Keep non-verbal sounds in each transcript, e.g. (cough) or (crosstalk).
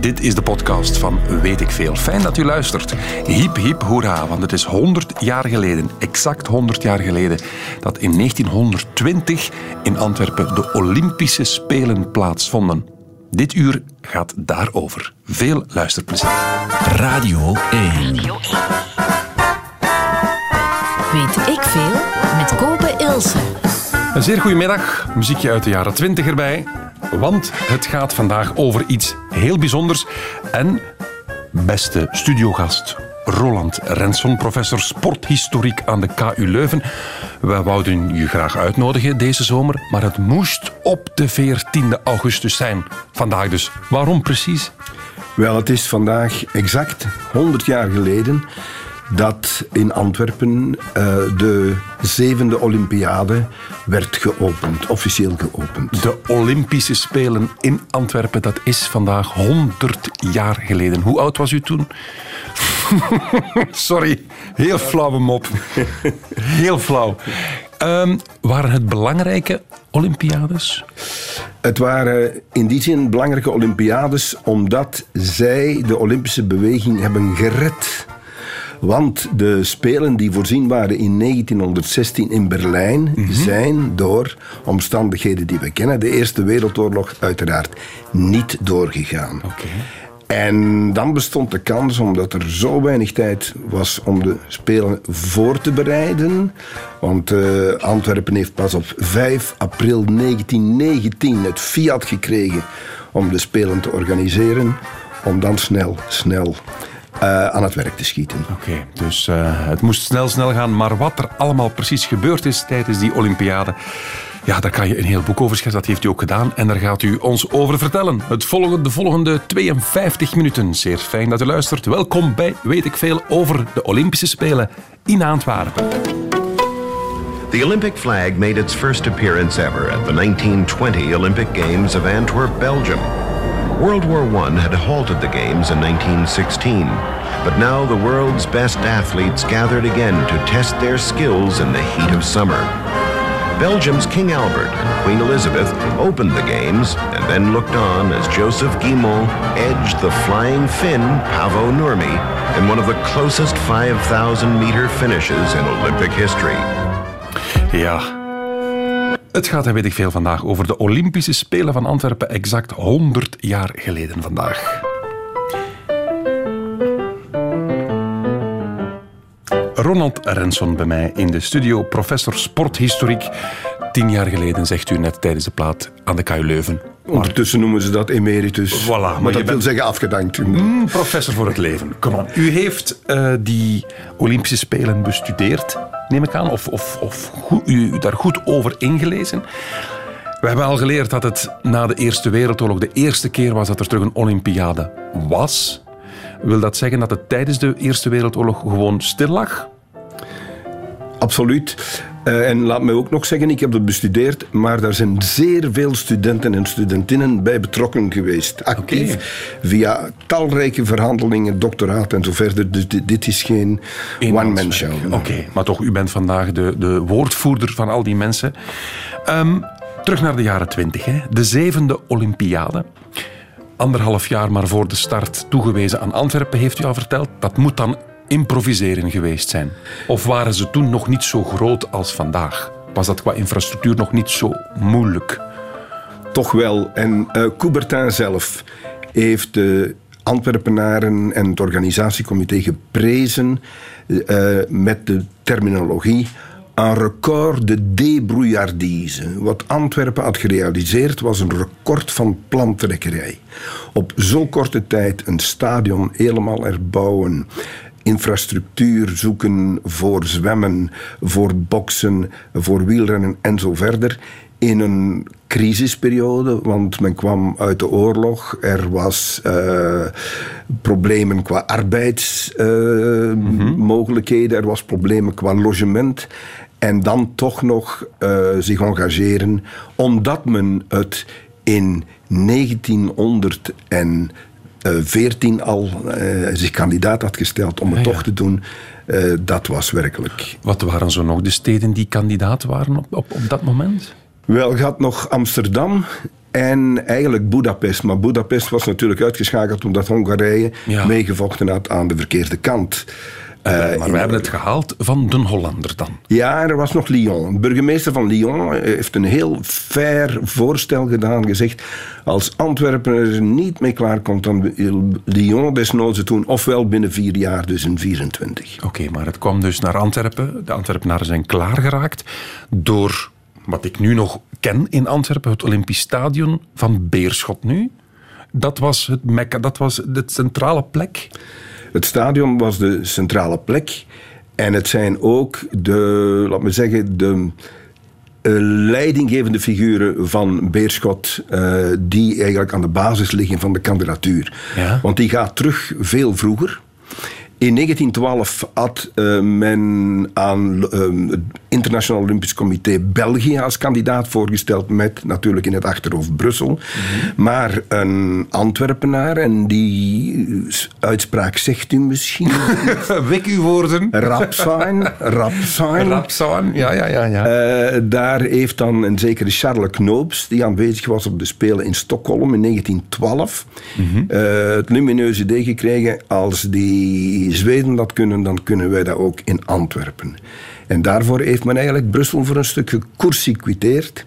Dit is de podcast van Weet ik Veel. Fijn dat u luistert. Hip, hip, hoera, want het is 100 jaar geleden, exact 100 jaar geleden, dat in 1920 in Antwerpen de Olympische Spelen plaatsvonden. Dit uur gaat daarover. Veel luisterplezier. Radio 1. Weet ik veel met Kopen Ilse. Een zeer goedemiddag. Muziekje uit de jaren 20 erbij. Want het gaat vandaag over iets heel bijzonders. En beste studiogast Roland Renson, professor sporthistoriek aan de KU Leuven. We wouden je graag uitnodigen deze zomer, maar het moest op de 14e augustus zijn. Vandaag dus. Waarom precies? Wel, het is vandaag exact 100 jaar geleden dat in Antwerpen uh, de zevende Olympiade werd geopend, officieel geopend. De Olympische Spelen in Antwerpen, dat is vandaag 100 jaar geleden. Hoe oud was u toen? (laughs) Sorry, heel flauwe mop. Heel flauw. Um, waren het belangrijke Olympiades? Het waren in die zin belangrijke Olympiades omdat zij de Olympische beweging hebben gered. Want de Spelen die voorzien waren in 1916 in Berlijn mhm. zijn door omstandigheden die we kennen, de Eerste Wereldoorlog uiteraard niet doorgegaan. Okay. En dan bestond de kans, omdat er zo weinig tijd was om de Spelen voor te bereiden. Want uh, Antwerpen heeft pas op 5 april 1919 het fiat gekregen om de Spelen te organiseren. Om dan snel, snel uh, aan het werk te schieten. Oké, dus uh, het moest snel, snel gaan. Maar wat er allemaal precies gebeurd is tijdens die Olympiade... Ja, daar kan je een heel boek over schrijven. Dat heeft u ook gedaan. En daar gaat u ons over vertellen. Het volgende, de volgende 52 minuten. Zeer fijn dat u luistert. Welkom bij Weet ik Veel over de Olympische Spelen in Antwerpen. The Olympic flag made its first appearance ever at the 1920 Olympic Games of Antwerp, Belgium. World War I had halted the Games in 1916, but now the world's best athletes gathered again to test their skills in the heat of summer. Belgium's King Albert and Queen Elizabeth opened the Games and then looked on as Joseph Guimont edged the flying Finn Pavo Nurmi in one of the closest 5,000 meter finishes in Olympic history. Ja, Het gaat, en weet ik veel, vandaag over de Olympische Spelen van Antwerpen, exact 100 jaar geleden vandaag. Ronald Renson bij mij in de studio, professor sporthistoriek. Tien jaar geleden, zegt u net tijdens de plaat aan de KU Leuven. Ondertussen noemen ze dat emeritus. Voilà, maar, maar dat wil zeggen afgedankt. Mm, professor voor het leven. Kom on. U heeft uh, die Olympische Spelen bestudeerd neem ik aan, of, of, of u daar goed over ingelezen. We hebben al geleerd dat het na de Eerste Wereldoorlog de eerste keer was dat er terug een Olympiade was. Wil dat zeggen dat het tijdens de Eerste Wereldoorlog gewoon stil lag? Absoluut. Uh, en laat me ook nog zeggen, ik heb dat bestudeerd, maar daar zijn zeer veel studenten en studentinnen bij betrokken geweest. Actief, okay. via talrijke verhandelingen, doctoraat en zo verder. Dus dit, dit is geen one-man show. Oké, maar toch, u bent vandaag de, de woordvoerder van al die mensen. Um, terug naar de jaren twintig, de zevende Olympiade anderhalf jaar maar voor de start toegewezen aan Antwerpen, heeft u al verteld. Dat moet dan improviseren geweest zijn? Of waren ze toen nog niet zo groot als vandaag? Was dat qua infrastructuur nog niet zo moeilijk? Toch wel. En uh, Coubertin zelf heeft de Antwerpenaren en het organisatiecomité geprezen uh, met de terminologie een record de débrouillardise. Wat Antwerpen had gerealiseerd was een record van plantrekkerij. Op zo'n korte tijd een stadion helemaal erbouwen infrastructuur zoeken voor zwemmen, voor boksen, voor wielrennen en zo verder. In een crisisperiode, want men kwam uit de oorlog. Er was uh, problemen qua arbeidsmogelijkheden, er was problemen qua logement. En dan toch nog uh, zich engageren, omdat men het in 1900 en 14 al uh, zich kandidaat had gesteld om het toch te doen. Uh, dat was werkelijk. Wat waren zo nog de steden die kandidaat waren op, op, op dat moment? Wel, gaat nog Amsterdam En eigenlijk Budapest. Maar Budapest was natuurlijk uitgeschakeld omdat Hongarije Ja. meegevochten had aan de verkeerde kant. Eh, Eh, maar we hebben het gehaald van de Hollander dan. Ja, er was nog Lyon. De burgemeester van Lyon heeft een heel fair voorstel gedaan. Gezegd, als Antwerpen er niet mee klaarkomt, dan wil Lyon desnoods het doen. Ofwel binnen vier jaar, dus in 24. Oké, maar het kwam dus naar Antwerpen. De Antwerpenaren zijn klaargeraakt door wat ik nu nog ken in Antwerpen, het Olympisch Stadion van Beerschot nu. Dat was het Mekka, dat was de centrale plek. Het stadion was de centrale plek. En het zijn ook de, laat me zeggen, de eh, leidinggevende figuren van Beerschot, eh, die eigenlijk aan de basis liggen van de kandidatuur. Ja. Want die gaat terug veel vroeger. In 1912 had eh, men aan eh, het Internationaal Olympisch Comité België als kandidaat voorgesteld, met natuurlijk in het achterhoofd Brussel. Maar een Antwerpenaar, en die uitspraak zegt u misschien, (laughs) Wik uw woorden. Rapsijn, (laughs) Rapsijn. Rapsaan. Ja, ja, ja. ja. Eh, daar heeft dan een zekere Charles Knoops, die aanwezig was op de Spelen in Stockholm in 1912, eh, het lumineuze idee gekregen: als die Zweden dat kunnen, dan kunnen wij dat ook in Antwerpen. En daarvoor heeft men eigenlijk Brussel voor een stuk gecoursiquiteerd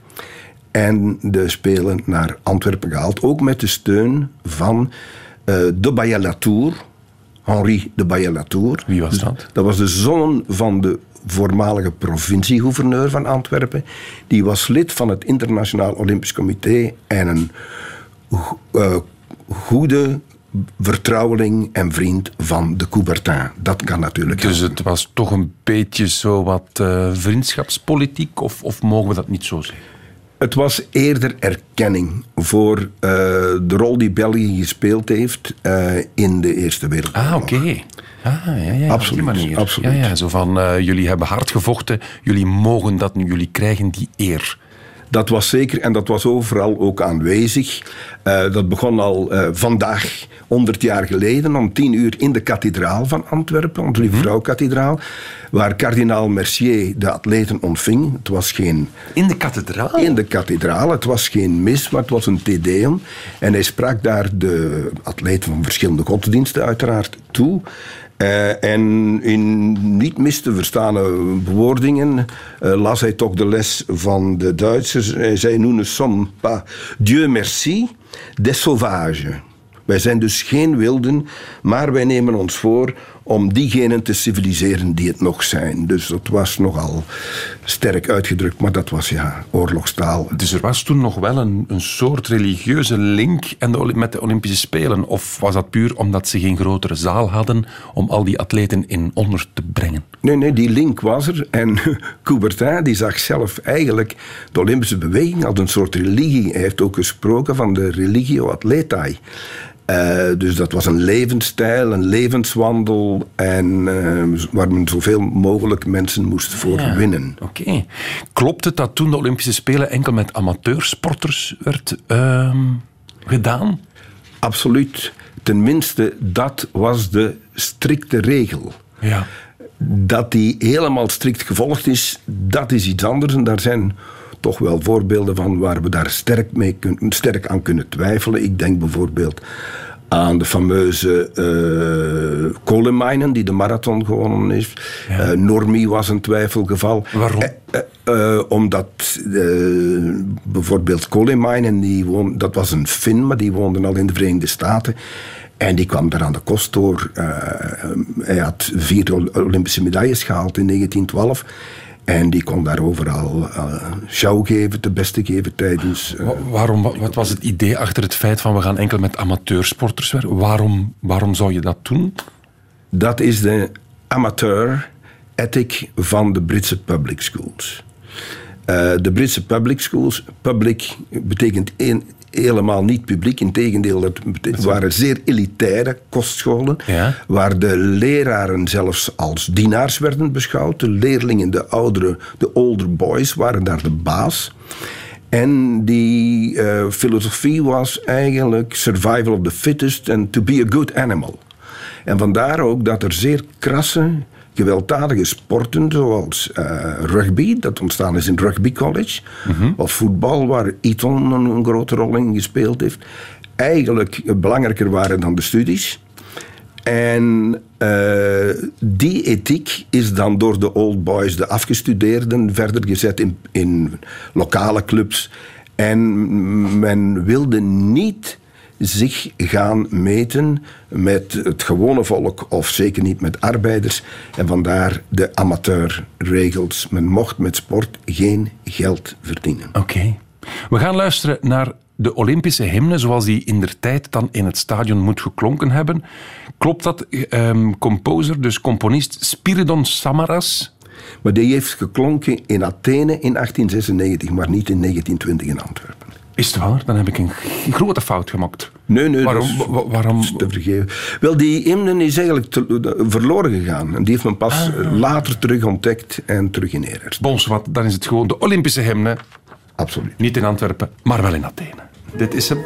en de Spelen naar Antwerpen gehaald. Ook met de steun van eh, de Bayeux-Latour, Henri de Bayeux-Latour. Wie was dat? Dat was de zoon van de voormalige provinciegouverneur van Antwerpen. Die was lid van het Internationaal Olympisch Comité en een eh, goede vertrouweling en vriend van de Coubertin. Dat kan natuurlijk. Dus het was toch een beetje zo wat eh, vriendschapspolitiek, of, of mogen we dat niet zo zeggen? Het was eerder erkenning voor eh, de rol die België gespeeld heeft eh, in de Eerste Wereldoorlog. Ah, oké. Ah, ja, ja, Absoluut, Op die manier. absoluut. Ja, ja, zo van, jullie hebben hard gevochten, jullie mogen dat nu, jullie krijgen die eer. Dat was zeker en dat was overal ook aanwezig. Eh, dat begon al eh, vandaag, 100 jaar geleden, om 10 uur in de kathedraal van Antwerpen, onze Lieve Vrouw-kathedraal, waar kardinaal Mercier de atleten ontving. Het was geen In de kathedraal? in de kathedraal. Het was geen mis, maar het was een te deum. En hij sprak daar de atleten van verschillende godsdiensten uiteraard toe. Eh, en in niet mis te verstaande bewoordingen eh, las hij toch de les van de Duitsers. Zei, nous ne sommes pas, Dieu merci, des sauvages. Wij zijn dus geen wilden, maar wij nemen ons voor om diegenen te civiliseren die het nog zijn. Dus dat was nogal sterk uitgedrukt, maar dat was ja oorlogstaal. Dus er was toen nog wel een, een soort religieuze link en de, met de Olympische Spelen? Of was dat puur omdat ze geen grotere zaal hadden om al die atleten in onder te brengen? Nee, nee, die link was er. En (laughs) Coubertin die zag zelf eigenlijk de Olympische beweging als een soort religie. Hij heeft ook gesproken van de religio atletae. Eh, dus dat was een levensstijl, een levenswandel en eh, waar men zoveel mogelijk mensen moest voor winnen. Oké. Klopt het dat toen de Olympische Spelen enkel met amateursporters werd ehm, gedaan? Absoluut. Tenminste, dat was de strikte regel. Ja. Dat die helemaal strikt gevolgd is, dat is iets anders. En daar zijn toch wel voorbeelden van waar we daar sterk, mee kun- sterk aan kunnen twijfelen. Ik denk bijvoorbeeld aan de fameuze uh, kolenmijnen die de marathon gewonnen heeft. Eh, Normie was een twijfelgeval. Waarom? Eh, omdat bijvoorbeeld Kolemijnen, die woon, dat was een Fin, maar die woonde al in de Verenigde Staten. En die kwam daar aan de kost door. Hij had vier Ol- Olympische medailles gehaald in 1912. En die kon daar overal eh show geven, de beste geven tijdens. eh, Wa- Waarom, wa- wat was het idee achter het feit van we gaan enkel met amateursporters werken? Waarom, waarom zou je dat doen? Dat is de amateur ethic van de Britse public schools. Eh, de Britse public schools, public betekent een, helemaal niet publiek. Integendeel, dat bete- waren zeer elitaire kostscholen. Ja. Waar de leraren zelfs als dienaars werden beschouwd. De leerlingen, de oudere, de older boys, waren daar de baas. En die eh, filosofie was eigenlijk survival of the fittest and to be a good animal. En vandaar ook dat er zeer krasse gewelddadige sporten zoals eh, rugby, dat ontstaan is in Rugby College, of voetbal, waar Eton een, een grote rol in gespeeld heeft, eigenlijk belangrijker waren dan de studies. En eh, die ethiek is dan door de old boys, de afgestudeerden, verder gezet in, in lokale clubs. En men wilde niet zich gaan meten met het gewone volk of zeker niet met arbeiders. En vandaar de amateurregels. Men mocht met sport geen geld verdienen. Oké. We gaan luisteren naar de Olympische hymne zoals die in der tijd dan in het stadion moet geklonken hebben. Klopt dat? Ehm, composer, dus componist Spiridon Samaras. Maar die heeft geklonken in Athene in 1896, maar niet in 1920 in Antwerpen. Is het waar? Dan heb ik een grote fout gemaakt. Nee, nee, Waarom? dat is- wa- waarom? te vergeven. Wel, die hymne is eigenlijk te- de- verloren gegaan. En die heeft men pas Ah. later terug ontdekt en terug in ere hersteld. Bons, wat, dan is het gewoon de Olympische hymne. Absoluut. Niet in Antwerpen, maar wel in Athene. Dit is hem.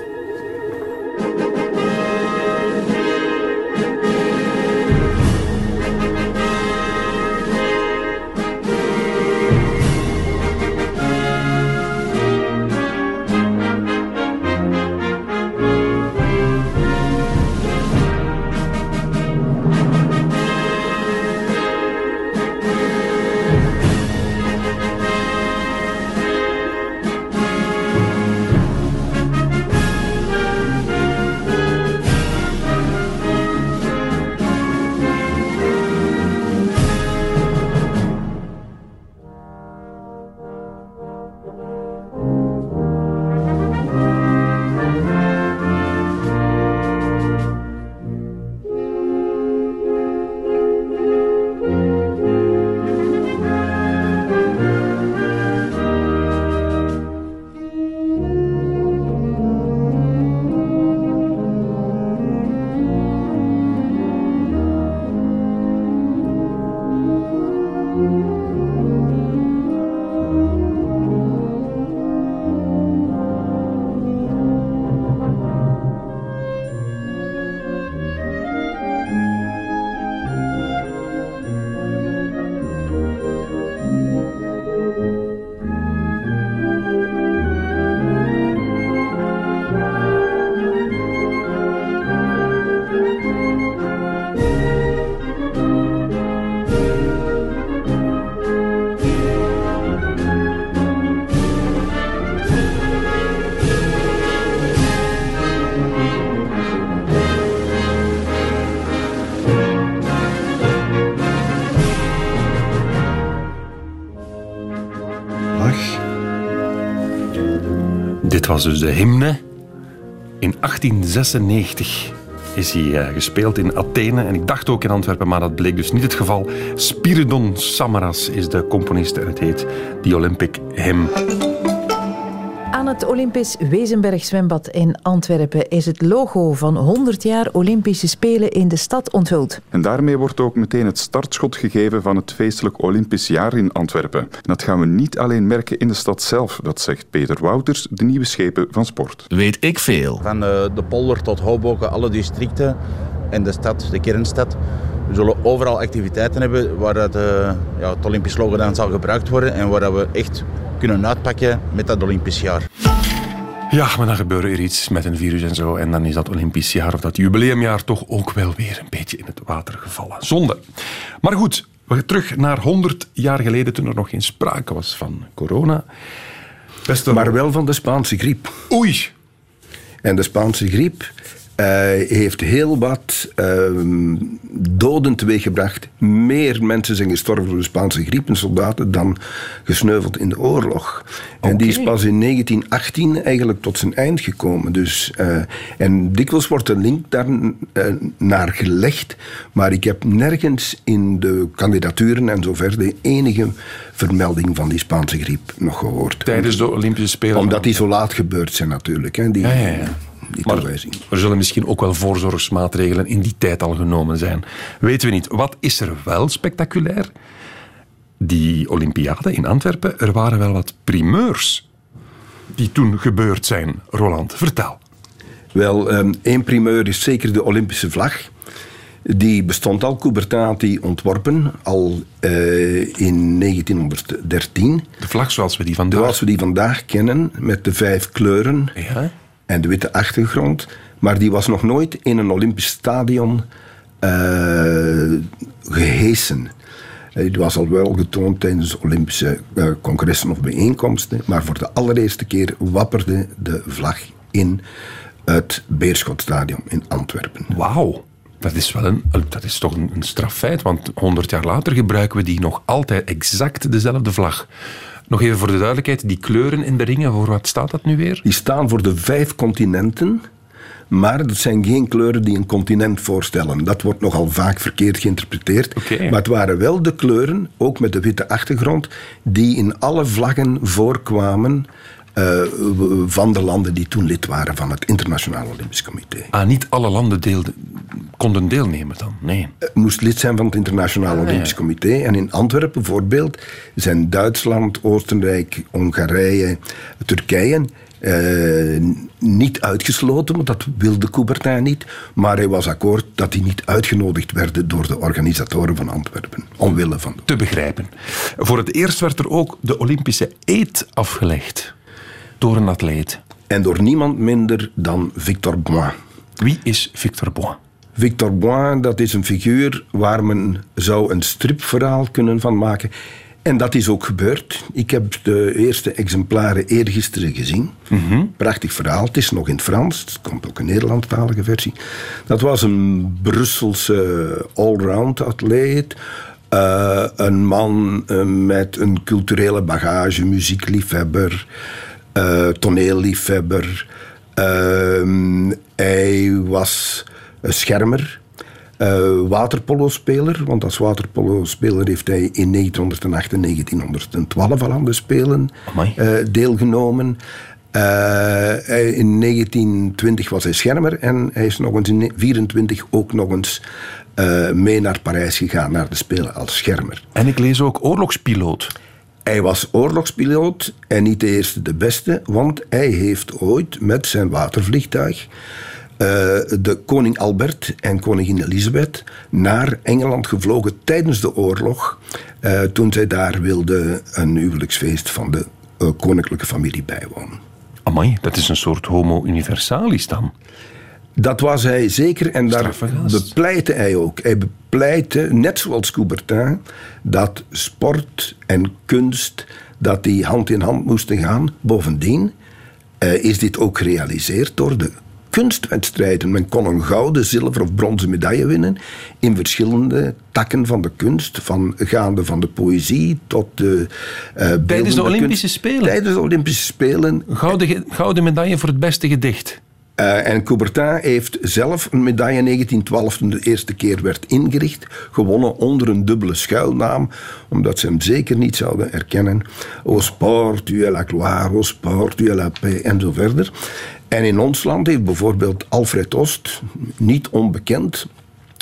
Was dus de hymne. In 1896 is hij eh, gespeeld in Athene en ik dacht ook in Antwerpen, maar dat bleek dus niet het geval. Spiridon Samaras is de componist en het heet The Olympic Hymn. Aan het Olympisch Wezenberg zwembad in Antwerpen is het logo van 100 jaar Olympische Spelen in de stad onthuld. En daarmee wordt ook meteen het startschot gegeven van het feestelijk Olympisch jaar in Antwerpen. En dat gaan we niet alleen merken in de stad zelf, dat zegt Peter Wouters, de nieuwe schepen van sport. Weet ik veel. Van eh, de polder tot Hoboken, alle districten en de stad, de kernstad. We zullen overal activiteiten hebben waar dat, eh, ja, het Olympisch logo dan zal gebruikt worden en waar dat we echt kunnen uitpakken met dat Olympisch jaar. Ja, maar dan gebeurt er iets met een virus en zo. En dan is dat Olympisch jaar of dat jubileumjaar toch ook wel weer een beetje in het water gevallen. Zonde. Maar goed, we gaan terug naar 100 jaar geleden toen er nog geen sprake was van corona. Beste maar wel van de Spaanse griep. Oei. En de Spaanse griep heeft heel wat ehm, doden teweeggebracht. Meer mensen zijn gestorven door de Spaanse griep en soldaten dan gesneuveld in de oorlog. En die is pas in 1918 eigenlijk tot zijn eind gekomen. Dus, eh, en dikwijls wordt de link daar eh, naar gelegd. Maar ik heb nergens in de kandidaturen en zover de enige vermelding van die Spaanse griep nog gehoord. Tijdens de Olympische Spelen. Omdat die zo laat gebeurd zijn natuurlijk. Hè, die, Ja, ja, ja. Die Maar toewijzing. er zullen misschien ook wel voorzorgsmaatregelen in die tijd al genomen zijn. Weten we niet. Wat is er wel spectaculair? Die Olympiade in Antwerpen, er waren wel wat primeurs die toen gebeurd zijn. Roland, vertel. Wel, ehm, één primeur is zeker de Olympische vlag. Die bestond al, Coubertin ontworpen, al uh, in 1913. De vlag zoals we die vandaag... Zoals we die vandaag kennen, met de vijf kleuren ja. En de witte achtergrond. Maar die was nog nooit in een Olympisch stadion uh, gehesen. Die was al wel getoond tijdens Olympische uh, congressen of bijeenkomsten. Maar voor de allereerste keer wapperde de vlag in het Beerschotstadion in Antwerpen. Wauw. Dat is, wel een, dat is toch een, een straffeit, want 100 jaar later gebruiken we die nog altijd exact dezelfde vlag. Nog even voor de duidelijkheid, die kleuren in de ringen, voor wat staat dat nu weer? Die staan voor de vijf continenten, maar dat zijn geen kleuren die een continent voorstellen. Dat wordt nogal vaak verkeerd geïnterpreteerd. Okay. Maar het waren wel de kleuren, ook met de witte achtergrond, die in alle vlaggen voorkwamen uh, van de landen die toen lid waren van het Internationaal Olympisch Comité. Ah, niet alle landen deelden, konden deelnemen dan? Nee. Het moest lid zijn van het Internationaal Olympisch Comité. En in Antwerpen bijvoorbeeld zijn Duitsland, Oostenrijk, Hongarije, Turkije uh, niet uitgesloten, want dat wilde Coubertin niet. Maar hij was akkoord dat die niet uitgenodigd werden door de organisatoren van Antwerpen. Omwille van. Te begrijpen. Voor het eerst werd er ook de Olympische eet afgelegd door een atleet. En door niemand minder dan Victor Boin. Wie is Victor Boin? Victor Boin, dat is een figuur waar men zou een stripverhaal kunnen van maken. En dat is ook gebeurd. Ik heb de eerste exemplaren eergisteren gezien. Mm -hmm. Prachtig verhaal. Het is nog in het Frans. Het komt ook een Nederlandstalige versie. Dat was een Brusselse allround atleet. Uh, een man uh, met een culturele bagage, muziekliefhebber, uh, toneelliefhebber. Ehm, hij was een schermer. Uh, waterpolo-speler, want als waterpolo-speler heeft hij in 1908 en 1912 al aan de Spelen uh, deelgenomen. Uh, in 1920 was hij schermer en hij is nog eens in 1924 ook nog eens mee naar Parijs gegaan, naar de Spelen als schermer. En ik lees ook oorlogspiloot. Hij was oorlogspiloot en niet de eerste de beste, want hij heeft ooit met zijn watervliegtuig uh, de koning Albert en koningin Elisabeth naar Engeland gevlogen tijdens de oorlog. Uh, toen zij daar wilden een huwelijksfeest van de uh, koninklijke familie bijwonen. Amai, dat is een soort homo universalis dan. Dat was hij zeker en daar bepleitte hij ook. Hij bepleitte, net zoals Coubertin, dat sport en kunst dat die hand in hand moesten gaan. Bovendien is dit ook gerealiseerd door de kunstwedstrijden. Men kon een gouden, zilver of bronzen medaille winnen in verschillende takken van de kunst, van gaande van de poëzie tot de uh, Tijdens de Olympische kunst. Spelen? Tijdens de Olympische Spelen. Gouden, gouden medaille voor het beste gedicht. Uh, en Coubertin heeft zelf een medaille in 1912, toen de eerste keer werd ingericht, gewonnen onder een dubbele schuilnaam, omdat ze hem zeker niet zouden erkennen. Au sport, tu es la gloire, au sport, tu es la paix, en zo verder. En in ons land heeft bijvoorbeeld Alfred Ost, niet onbekend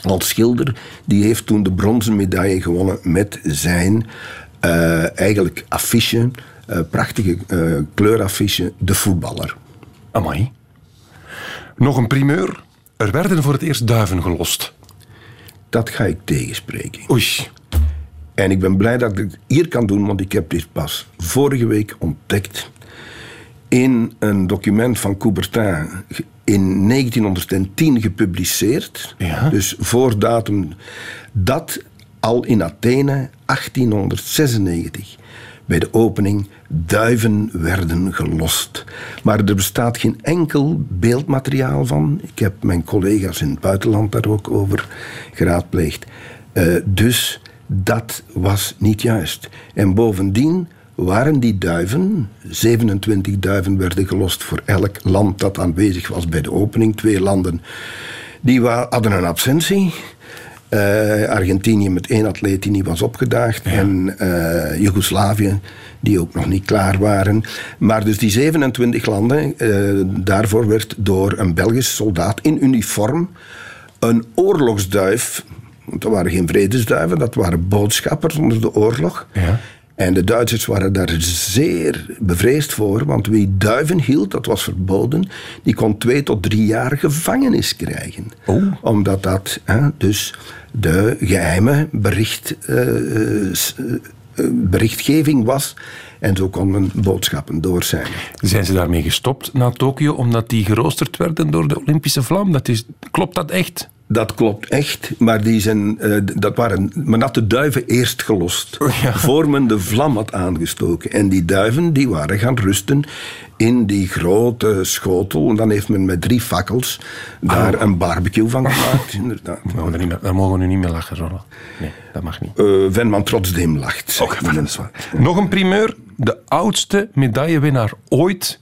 als schilder, die heeft toen de bronzen medaille gewonnen met zijn uh, eigenlijk affiche, uh, prachtige kleuraffiche, de voetballer. Amai. Nog een primeur. Er werden voor het eerst duiven gelost. Dat ga ik tegenspreken. Oei. En ik ben blij dat ik het hier kan doen, want ik heb dit pas vorige week ontdekt in een document van Coubertin in 1910 gepubliceerd. Ja. Dus voor datum dat al in Athene 1896 bij de opening duiven werden gelost. Maar er bestaat geen enkel beeldmateriaal van. Ik heb mijn collega's in het buitenland daar ook over geraadpleegd. Uh, dus dat was niet juist. En bovendien waren die duiven, 27 duiven werden gelost voor elk land dat aanwezig was bij de opening. Twee landen die hadden een absentie. Uh, Argentinië met één atleet die niet was opgedaagd. Ja. En uh, Joegoslavië, die ook nog niet klaar waren. Maar dus die 27 landen, uh, daarvoor werd door een Belgisch soldaat in uniform een oorlogsduif. Want dat waren geen vredesduiven, dat waren boodschappers onder de oorlog. Ja. En de Duitsers waren daar zeer bevreesd voor, want wie duiven hield, dat was verboden, die kon twee tot drie jaar gevangenis krijgen. Omdat dat hè, dus de geheime bericht, eh, s- eh, berichtgeving was. En zo konden boodschappen doorzijn. Zijn ze daarmee gestopt na Tokio omdat die geroosterd werden door de Olympische vlam? Dat is, klopt dat echt? Dat klopt echt, maar die zijn, eh, dat waren, men had de duiven eerst gelost, Ja. voor men de vlam had aangestoken. En die duiven die waren gaan rusten in die grote schotel. En dan heeft men met drie fakkels daar een barbecue van gemaakt, (laughs) inderdaad. We mogen er niet meer- daar mogen we nu niet meer lachen, Roland. Nee, dat mag niet. Eh Venman Trotsdeem lacht. Oké, dat is waar. Nog een primeur. De oudste medaillewinnaar ooit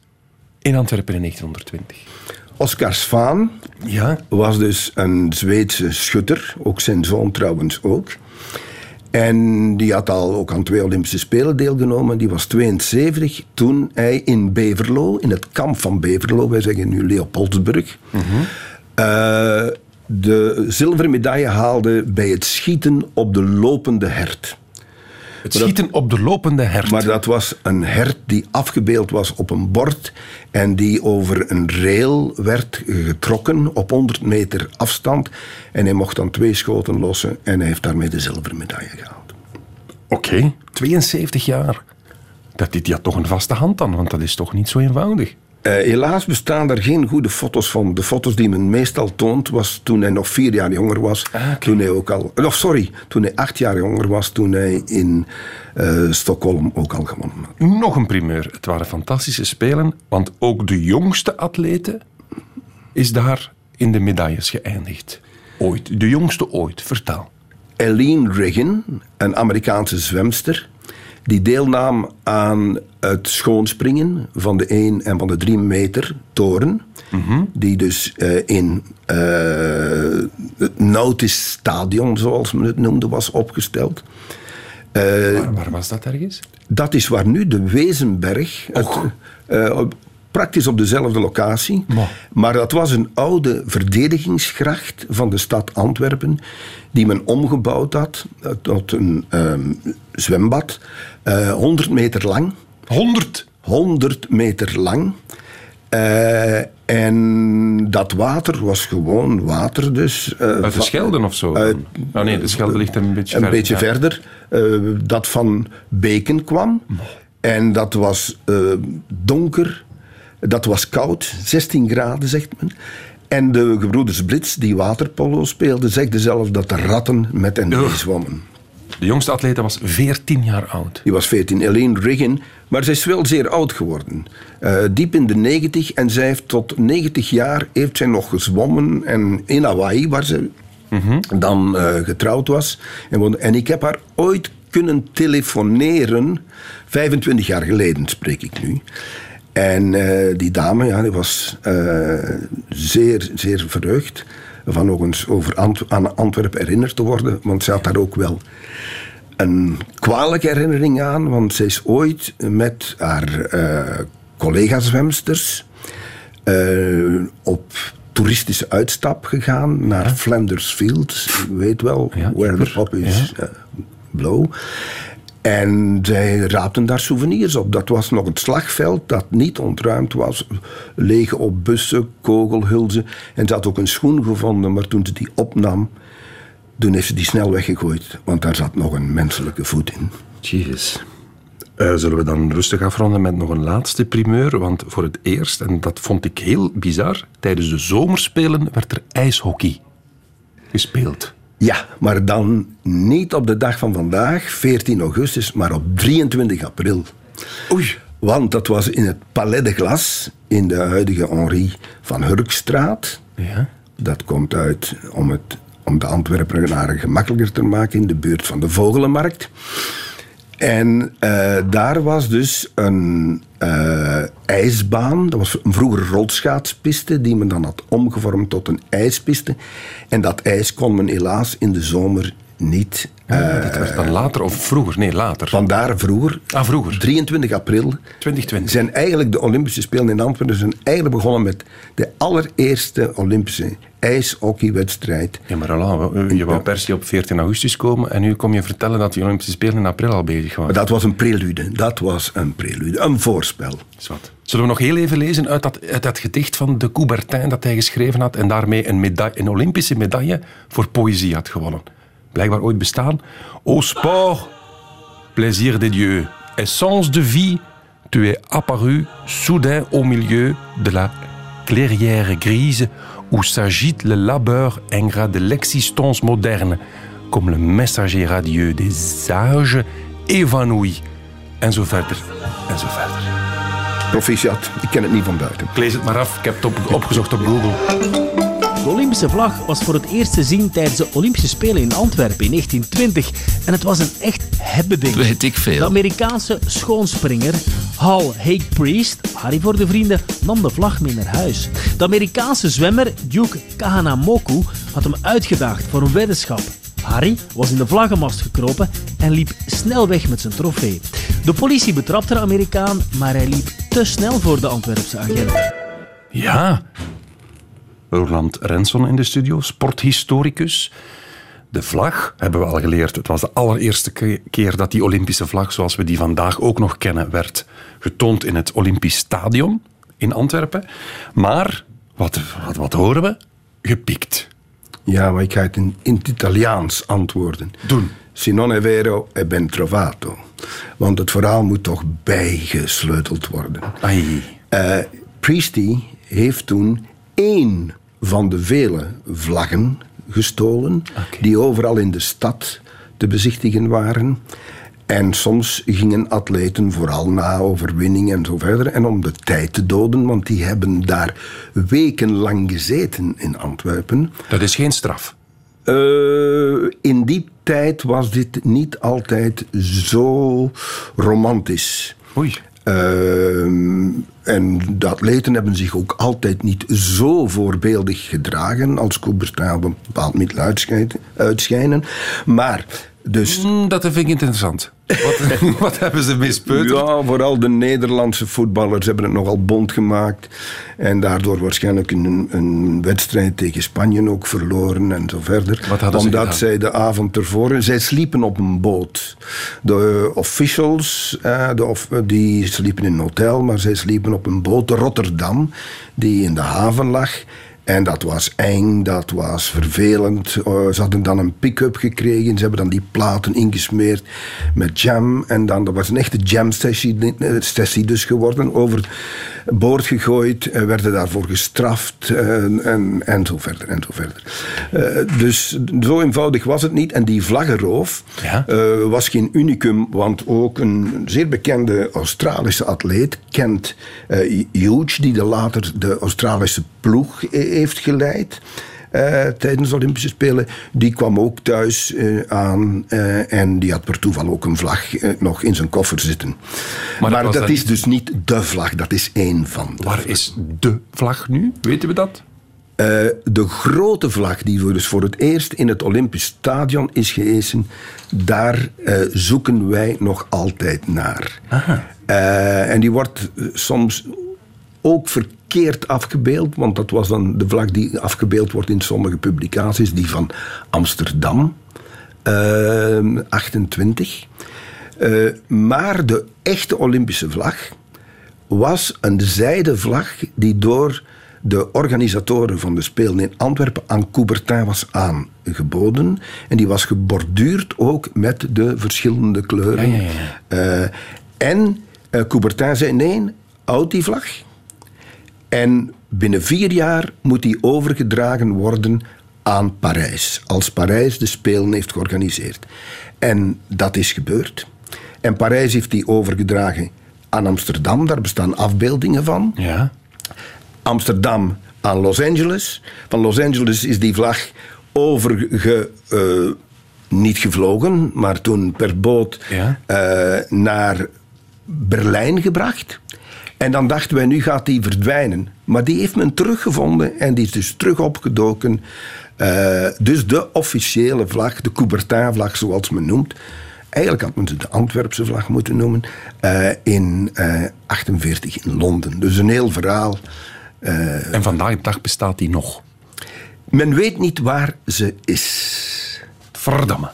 in Antwerpen in 1920. Oscar Svaan Ja? was dus een Zweedse schutter, ook zijn zoon trouwens ook. En die had al ook aan twee Olympische Spelen deelgenomen. Die was 72 toen hij in Beverlo, in het kamp van Beverlo, wij zeggen nu Leopoldsburg, eh, de zilveren medaille haalde bij het schieten op de lopende hert. Het schieten op de lopende hert. Maar dat was een hert die afgebeeld was op een bord en die over een rail werd getrokken op 100 meter afstand. En hij mocht dan twee schoten lossen en hij heeft daarmee de zilveren medaille gehaald. Oké, 72 jaar. Dat dit ja toch een vaste hand dan, want dat is toch niet zo eenvoudig. Eh, helaas bestaan er geen goede foto's van. De foto's die men meestal toont was toen hij nog vier jaar jonger was. Toen hij ook al, of sorry, toen hij acht jaar jonger was. Toen hij in eh, Stockholm ook al gewonnen had. Nog een primeur. Het waren fantastische spelen, want ook de jongste atlete is daar in de medailles geëindigd. Ooit, de jongste ooit. Vertel. Eileen Riggin, een Amerikaanse zwemster, die deelnam aan het schoonspringen van de 1 en van de 3 meter toren. Die dus eh, in eh, het Nautisch Stadion, zoals men het noemde, was opgesteld. Waar, waar was dat ergens? Dat is waar nu de Wezenberg, het, eh, praktisch op dezelfde locatie. Ma. Maar dat was een oude verdedigingsgracht van de stad Antwerpen, die men omgebouwd had eh, tot een ehm, zwembad, eh 100 meter lang. 100. 100 meter lang. Eh, en dat water was gewoon water dus. eh, Uit de van- Schelden of zo? Uit- oh nee, de Schelde ligt een beetje een verder. beetje Ja. verder, eh, dat van Beken kwam. En dat was eh, donker, dat was koud, 16 graden zegt men. En de gebroeders Blitz, die waterpolo speelden, zegden zelf dat de ratten met hen Ugh. zwommen. De jongste atlete was 14 jaar oud. Die was 14, Elaine Riggin. Maar zij is wel zeer oud geworden. Eh, diep in de 90 en zij heeft tot 90 jaar heeft zij nog gezwommen. En in Hawaii, waar ze dan eh, getrouwd was. En, en ik heb haar ooit kunnen telefoneren. 25 jaar geleden spreek ik nu. En eh, die dame ja, die was eh, zeer, zeer verheugd van nog eens over Ant- aan Antwerpen herinnerd te worden. Want ze had daar ook wel een kwalijke herinnering aan, want zij is ooit met haar eh collega-zwemsters op toeristische uitstap gegaan naar Flanders Fields. Je weet wel, Ja, where the pop is blow. En zij raapten daar souvenirs op. Dat was nog een slagveld dat niet ontruimd was. Lege op bussen, kogelhulzen. En ze had ook een schoen gevonden, maar toen ze die opnam... toen heeft ze die snel weggegooid. Want daar zat nog een menselijke voet in. Jezus. Eh, zullen we dan rustig afronden met nog een laatste primeur? Want voor het eerst, en dat vond ik heel bizar, tijdens de zomerspelen werd er ijshockey gespeeld. Ja, maar dan niet op de dag van vandaag, 14 augustus, maar op 23 april. Oei. Want dat was in het Palais de Glas, in de huidige Henri van Hurkstraat. Ja. Dat komt uit om, het, om de Antwerpenaren gemakkelijker te maken in de buurt van de Vogelenmarkt. En eh, daar was dus een eh, ijsbaan. Dat was een vroeger rolschaatspiste die men dan had omgevormd tot een ijspiste. En dat ijs kon men helaas in de zomer niet. Ah, Eh, werd dan later of vroeger? Nee, later. vandaar vroeger, Ah, vroeger. 23 april, 2020. zijn eigenlijk de Olympische Spelen in Antwerpen zijn eigenlijk begonnen met de allereerste Olympische ijshockeywedstrijd. Ja, maar Roland, je wou per se op 14 augustus komen en nu kom je vertellen dat die Olympische Spelen in april al bezig waren. Maar dat was een prelude. Dat was een prelude, een voorspel. Zwat. Zullen we nog heel even lezen uit dat, uit dat gedicht van de Coubertin dat hij geschreven had en daarmee een, medaille, een Olympische medaille voor poëzie had gewonnen? Blijkbaar ooit bestaan. Au sport, plaisir des dieux, essence de vie, tu es apparu soudain au milieu de la clairière grise où s'agite le labeur ingrat de l'existence moderne, comme le messager radieux des âges évanouis. En zo verder, en zo verder. Proficiat, ik ken het niet van buiten. Ik lees het maar af, ik heb het op- opgezocht op Google. De Olympische vlag was voor het eerst te zien tijdens de Olympische Spelen in Antwerpen in 1920 en het was een echt hebbeding. Weet ik De veel. Amerikaanse schoonspringer Hal Hake Priest, Harry voor de vrienden, nam de vlag mee naar huis. De Amerikaanse zwemmer Duke Kahanamoku had hem uitgedaagd voor een weddenschap. Harry was in de vlaggenmast gekropen en liep snel weg met zijn trofee. De politie betrapte de Amerikaan, maar hij liep te snel voor de Antwerpse agent. Ja. Roland Renson in de studio, sporthistoricus. De vlag, hebben we al geleerd, het was de allereerste ke- keer dat die Olympische vlag, zoals we die vandaag ook nog kennen, werd getoond in het Olympisch Stadion in Antwerpen. Maar, wat, wat, wat horen we? Gepikt. Ja, maar ik ga het in, in het Italiaans antwoorden. Doen. Se non è vero, è ben trovato. Want het verhaal moet toch bijgesleuteld worden. Ai. Priesty heeft toen één van de vele vlaggen gestolen... die overal in de stad te bezichtigen waren. En soms gingen atleten vooral na overwinning en zo verder... en om de tijd te doden, want die hebben daar wekenlang gezeten in Antwerpen... Dat is geen straf. eh, in die tijd was dit niet altijd zo romantisch. Oei. Ehm, en de atleten hebben zich ook altijd niet zo voorbeeldig gedragen als Coubertin op een bepaald middel uitschijnen. Maar dus Mm, dat vind ik interessant. Wat, (laughs) (laughs) wat hebben ze mispeuterd? Ja, vooral de Nederlandse voetballers hebben het nogal bond gemaakt. En daardoor waarschijnlijk een, een wedstrijd tegen Spanje ook verloren en zo verder. Wat Omdat zij de avond ervoor... Zij sliepen op een boot. De officials, eh, de of, die sliepen in een hotel, maar zij sliepen op een boot, Rotterdam, die in de haven lag. En dat was eng, dat was vervelend. Eh, ze hadden dan een pick-up gekregen. Ze hebben dan die platen ingesmeerd met jam. En dan, dat was een echte jam-sessie eh, dus geworden. Overboord gegooid, eh, werden daarvoor gestraft eh, en, en zo verder en zo verder. Eh, dus zo eenvoudig was het niet. En die vlaggenroof Ja. was geen unicum, want ook een zeer bekende Australische atleet, Kent eh, Hughes, die de later de Australische ploeg heeft geleid. Eh, tijdens de Olympische Spelen, die kwam ook thuis eh, aan eh, en die had per toeval ook een vlag nog in zijn koffer zitten. Maar, dat is dus niet de vlag, dat is één van de Waar is de vlag nu? Weten we dat? de grote vlag die voor, dus voor het eerst in het Olympisch Stadion is gehezen, daar zoeken wij nog altijd naar. Eh, en die wordt soms ook verkeerd afgebeeld, want dat was dan de vlag die afgebeeld wordt in sommige publicaties, die van Amsterdam, eh, 28. Eh, maar de echte Olympische vlag was een zijden vlag die door de organisatoren van de Spelen in Antwerpen aan Coubertin was aangeboden. En die was geborduurd ook met de verschillende kleuren. Ja, ja, Eh, en eh, Coubertin zei nee, houd die vlag. En binnen vier jaar moet die overgedragen worden aan Parijs. Als Parijs de Spelen heeft georganiseerd. En dat is gebeurd. En Parijs heeft die overgedragen aan Amsterdam. Daar bestaan afbeeldingen van. Ja. Amsterdam aan Los Angeles. Van Los Angeles is die vlag overge... eh, niet gevlogen, maar toen per boot Ja. eh, naar Berlijn gebracht. En dan dachten wij, nu gaat die verdwijnen. Maar die heeft men teruggevonden en die is dus terug opgedoken. Eh, dus de officiële vlag, de Coubertin-vlag zoals men noemt. Eigenlijk had men ze de Antwerpse vlag moeten noemen. eh, in eh 48 in Londen. Dus een heel verhaal. En vandaag de dag bestaat die nog. Men weet niet waar ze is. Verdamme.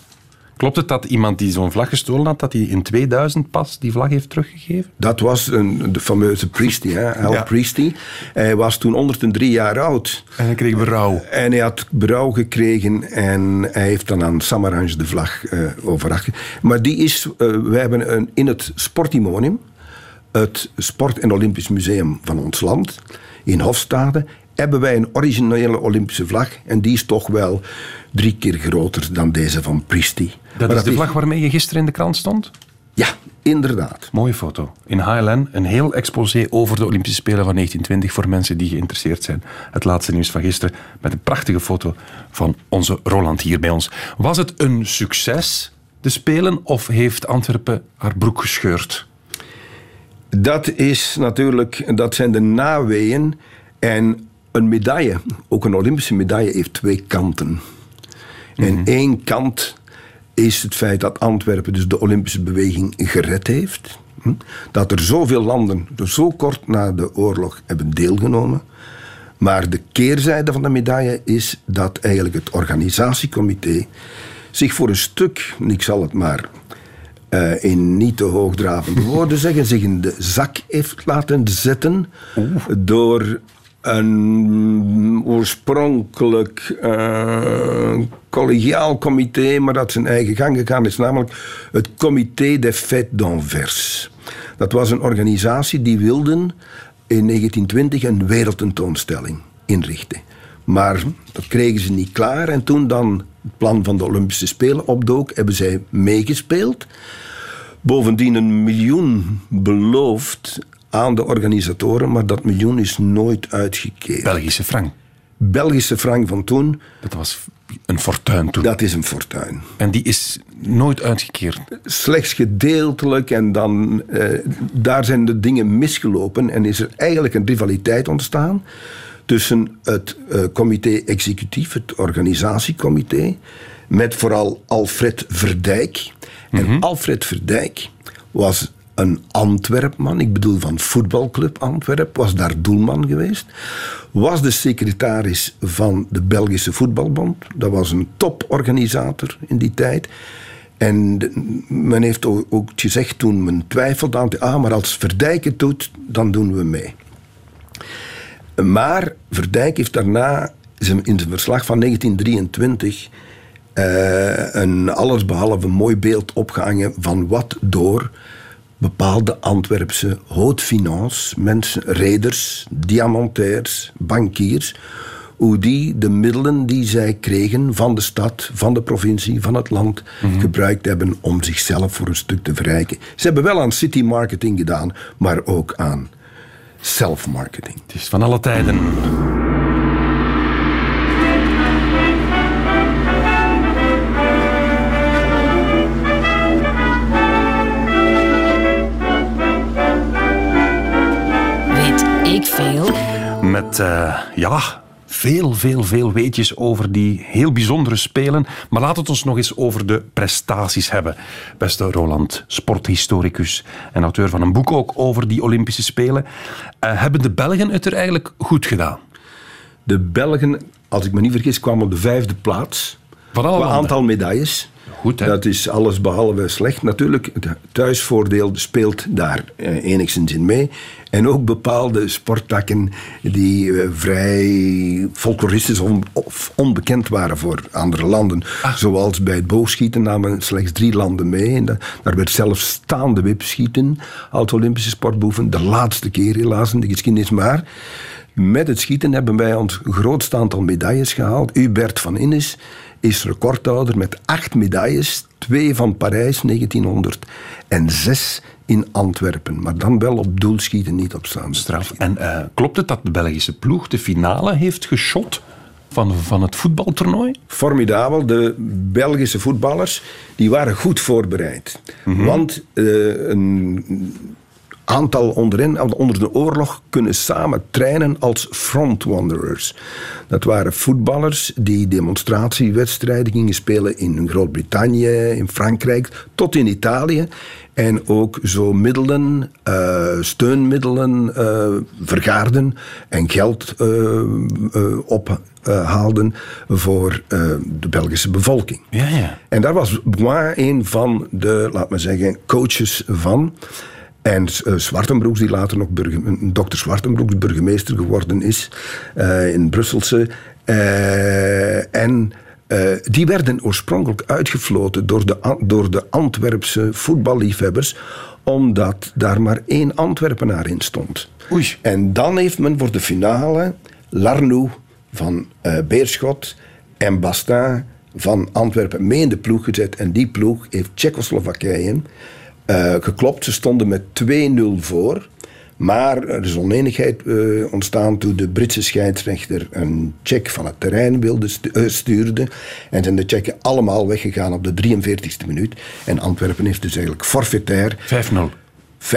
Klopt het dat iemand die zo'n vlag gestolen had, dat hij in 2000 pas die vlag heeft teruggegeven? Dat was een, de fameuze Priesty, hè, Al Ja. Priesty. Hij was toen 103 jaar oud. En hij kreeg berouw. En hij had berouw gekregen en hij heeft dan aan Samaranch de vlag overbracht. Maar die is, eh wij hebben een, in het Sportimonium, het Sport- en Olympisch Museum van ons land, in Hofstade, hebben wij een originele Olympische vlag. En die is toch wel drie keer groter dan deze van Priesty. Dat Maar is de vlag waarmee je gisteren in de krant stond? Ja, inderdaad. Mooie foto. In HLN een heel exposé over de Olympische Spelen van 1920 voor mensen die geïnteresseerd zijn. Het laatste nieuws van gisteren met een prachtige foto van onze Roland hier bij ons. Was het een succes, de Spelen, of heeft Antwerpen haar broek gescheurd? Dat is natuurlijk, dat zijn de naweeën. En een medaille, ook een Olympische medaille, heeft twee kanten. En één kant is het feit dat Antwerpen dus de Olympische beweging gered heeft. Hm? Dat er zoveel landen er zo kort na de oorlog hebben deelgenomen. Maar de keerzijde van de medaille is dat eigenlijk het organisatiecomité zich voor een stuk, ik zal het maar eh, in niet te hoogdravende (laughs) woorden zeggen, zich in de zak heeft laten zetten door een oorspronkelijk eh, collegiaal comité, maar dat zijn eigen gang gegaan is, namelijk het Comité des Fêtes d'Anvers. Dat was een organisatie die wilden in 1920 een wereldtentoonstelling inrichten. Maar dat kregen ze niet klaar. En toen dan het plan van de Olympische Spelen opdook, hebben zij meegespeeld. Bovendien een miljoen beloofd aan de organisatoren, maar dat miljoen is nooit uitgekeerd. Belgische frank. Belgische frank van toen, Dat was een fortuin toen. dat is een fortuin. En die is nooit uitgekeerd. Slechts gedeeltelijk en dan, eh, daar zijn de dingen misgelopen en is er eigenlijk een rivaliteit ontstaan tussen het eh, comité executief, het organisatiecomité, met vooral Alfred Verdijk. En Alfred Verdijk was een Antwerpman, ik bedoel van voetbalclub Antwerp, was daar doelman geweest. Was de secretaris van de Belgische Voetbalbond. Dat was een toporganisator in die tijd. En de- men heeft ook gezegd toen men twijfelde aan... Ah, maar als Verdijk het doet, dan doen we mee. Maar Verdijk heeft daarna in zijn verslag van 1923 eh, een allesbehalve mooi beeld opgehangen van wat door bepaalde Antwerpse haute finance, mensen, reders, diamantairs, bankiers, hoe die de middelen die zij kregen van de stad, van de provincie, van het land, gebruikt hebben om zichzelf voor een stuk te verrijken. Ze hebben wel aan city marketing gedaan, maar ook aan self-marketing. Het is van alle tijden. Met, eh, ja, veel, veel, veel weetjes over die heel bijzondere spelen. Maar laat het ons nog eens over de prestaties hebben. Beste Roland, sporthistoricus en auteur van een boek ook over die Olympische Spelen. Eh, hebben de Belgen het er eigenlijk goed gedaan? De Belgen, als ik me niet vergis, kwamen op de vijfde plaats. Van alle aantal medailles. Goed, hè? Dat is alles behalve slecht. Natuurlijk, het thuisvoordeel speelt daar eh, enigszins in mee. En ook bepaalde sporttakken die eh, vrij folkloristisch on- of onbekend waren voor andere landen. Ah. Zoals bij het boogschieten namen slechts drie landen mee. En da- daar werd zelfs staande wipschieten als Olympische sportboeven. De laatste keer helaas in de geschiedenis. Maar met het schieten hebben wij ons grootste aantal medailles gehaald. Hubert van Innis is recordhouder met acht medailles. Twee van Parijs 1900 en zes in Antwerpen. Maar dan wel op doelschieten, niet op staande Straf. En eh, klopt het dat de Belgische ploeg de finale heeft geschot van, van het voetbaltoernooi? Formidabel. De Belgische voetballers die waren goed voorbereid. Want eh, een aantal onder hen, onder de oorlog, kunnen samen trainen als front wanderers. Dat waren voetballers die demonstratiewedstrijden gingen spelen in Groot-Brittannië, in Frankrijk, tot in Italië. En ook zo middelen, eh, steunmiddelen uh, vergaarden en geld uh, ophaalden voor de Belgische bevolking. Ja, ja. En daar was Bois een van de, laat maar zeggen, coaches van. En uh, Zwartenbroeks, die later nog dokter Zwartenbroeks burgemeester geworden is in Brusselse. en uh, die werden oorspronkelijk uitgefloten door de, door de Antwerpse voetballiefhebbers, omdat daar maar één Antwerpenaar in stond. Oei. En dan heeft men voor de finale Larnou van Beerschot en Bastin van Antwerpen mee in de ploeg gezet. En die ploeg heeft Tsjechoslowakije uh, geklopt. Ze stonden met 2-0 voor. Maar er is oneenigheid uh, ontstaan toen de Britse scheidsrechter een check van het terrein wilde stu uh, stuurde. En zijn de checken allemaal weggegaan op de 43e minuut. En Antwerpen heeft dus eigenlijk forfaitair. 5-0. 5-0,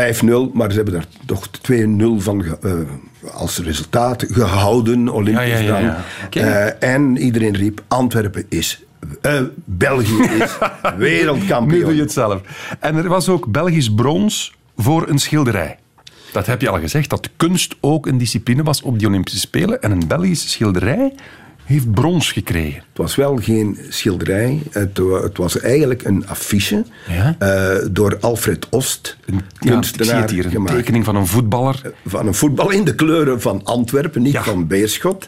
maar ze hebben daar toch 2-0 van uh, als resultaat gehouden, Olympisch ja, ja, ja, ja. Okay. en iedereen riep: Antwerpen is België is (laughs) wereldkampioen. Nu doe je het zelf. En er was ook Belgisch brons voor een schilderij. Dat heb je al gezegd, dat kunst ook een discipline was op die Olympische Spelen. En een Belgische schilderij heeft brons gekregen. Het was wel geen schilderij. Het, het was eigenlijk een affiche ja? uh, door Alfred Ost, een kunstenaar. Ja, hier, een gemaakt. tekening van een voetballer. Van een voetballer in de kleuren van Antwerpen, niet ja. van Beerschot.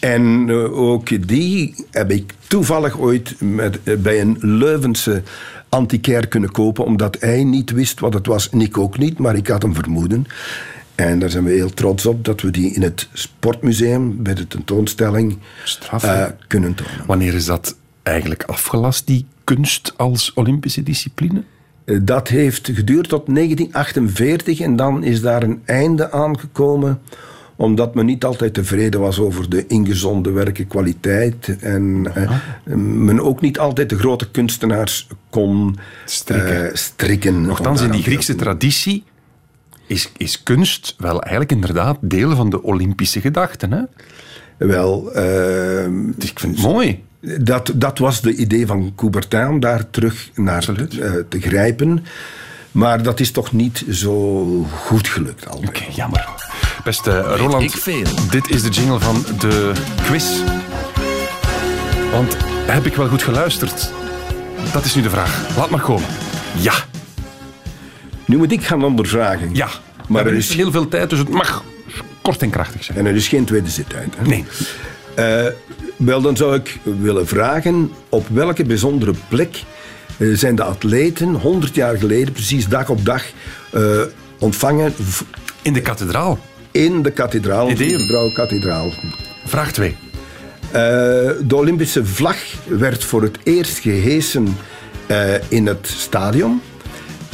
En uh, ook die heb ik toevallig ooit met, uh, bij een Leuvense antiquair kunnen kopen, omdat hij niet wist wat het was. En ik ook niet, maar ik had een vermoeden. En daar zijn we heel trots op dat we die in het Sportmuseum bij de tentoonstelling uh, kunnen tonen. Wanneer is dat eigenlijk afgelast, die kunst als Olympische discipline? Dat heeft geduurd tot 1948 en dan is daar een einde aangekomen omdat men niet altijd tevreden was over de ingezonde werkenkwaliteit. En uh, men ook niet altijd de grote kunstenaars kon strikken. Uh, strikken Nochtans, in die Griekse traditie is, is kunst wel eigenlijk inderdaad deel van de Olympische gedachten. Hè? Wel, uh, ik vind het mooi. Dat, dat was de idee van Coubertin om daar terug naar te, te, grijpen. Maar dat is toch niet zo goed gelukt. Oké, okay, jammer. Beste Roland, ik veel. dit is de jingle van de quiz. Want heb ik wel goed geluisterd? Dat is nu de vraag. Laat maar komen. Ja. Nu moet ik gaan ondervragen. Ja, maar er is heel veel tijd, dus het mag kort en krachtig zijn. En er is geen tweede zittijd. Hè? Nee. Uh, wel, dan zou ik willen vragen op welke bijzondere plek uh, zijn de atleten 100 jaar geleden, precies dag op dag, uh, ontvangen. In de kathedraal in de kathedraal, de Brouwkathedraal. Vraag 2. Uh, de Olympische vlag werd voor het eerst gehesen uh, in het stadion.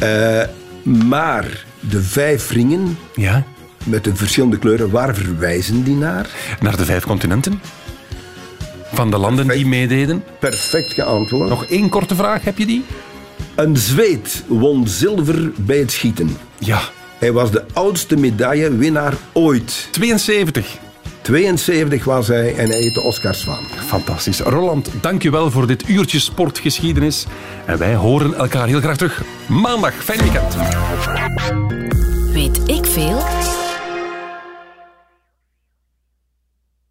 Uh, maar de vijf ringen ja? met de verschillende kleuren, waar verwijzen die naar? Naar de vijf continenten. Van de landen Perfect. die meededen. Perfect geantwoord. Nog één korte vraag, heb je die? Een Zweed won zilver bij het schieten. Ja. Hij was de oudste medaillewinnaar ooit. 72. 72 was hij en hij heet de Oscars van. Fantastisch. Roland, dank je wel voor dit uurtje sportgeschiedenis. En wij horen elkaar heel graag terug maandag. Fijn weekend. Weet ik veel?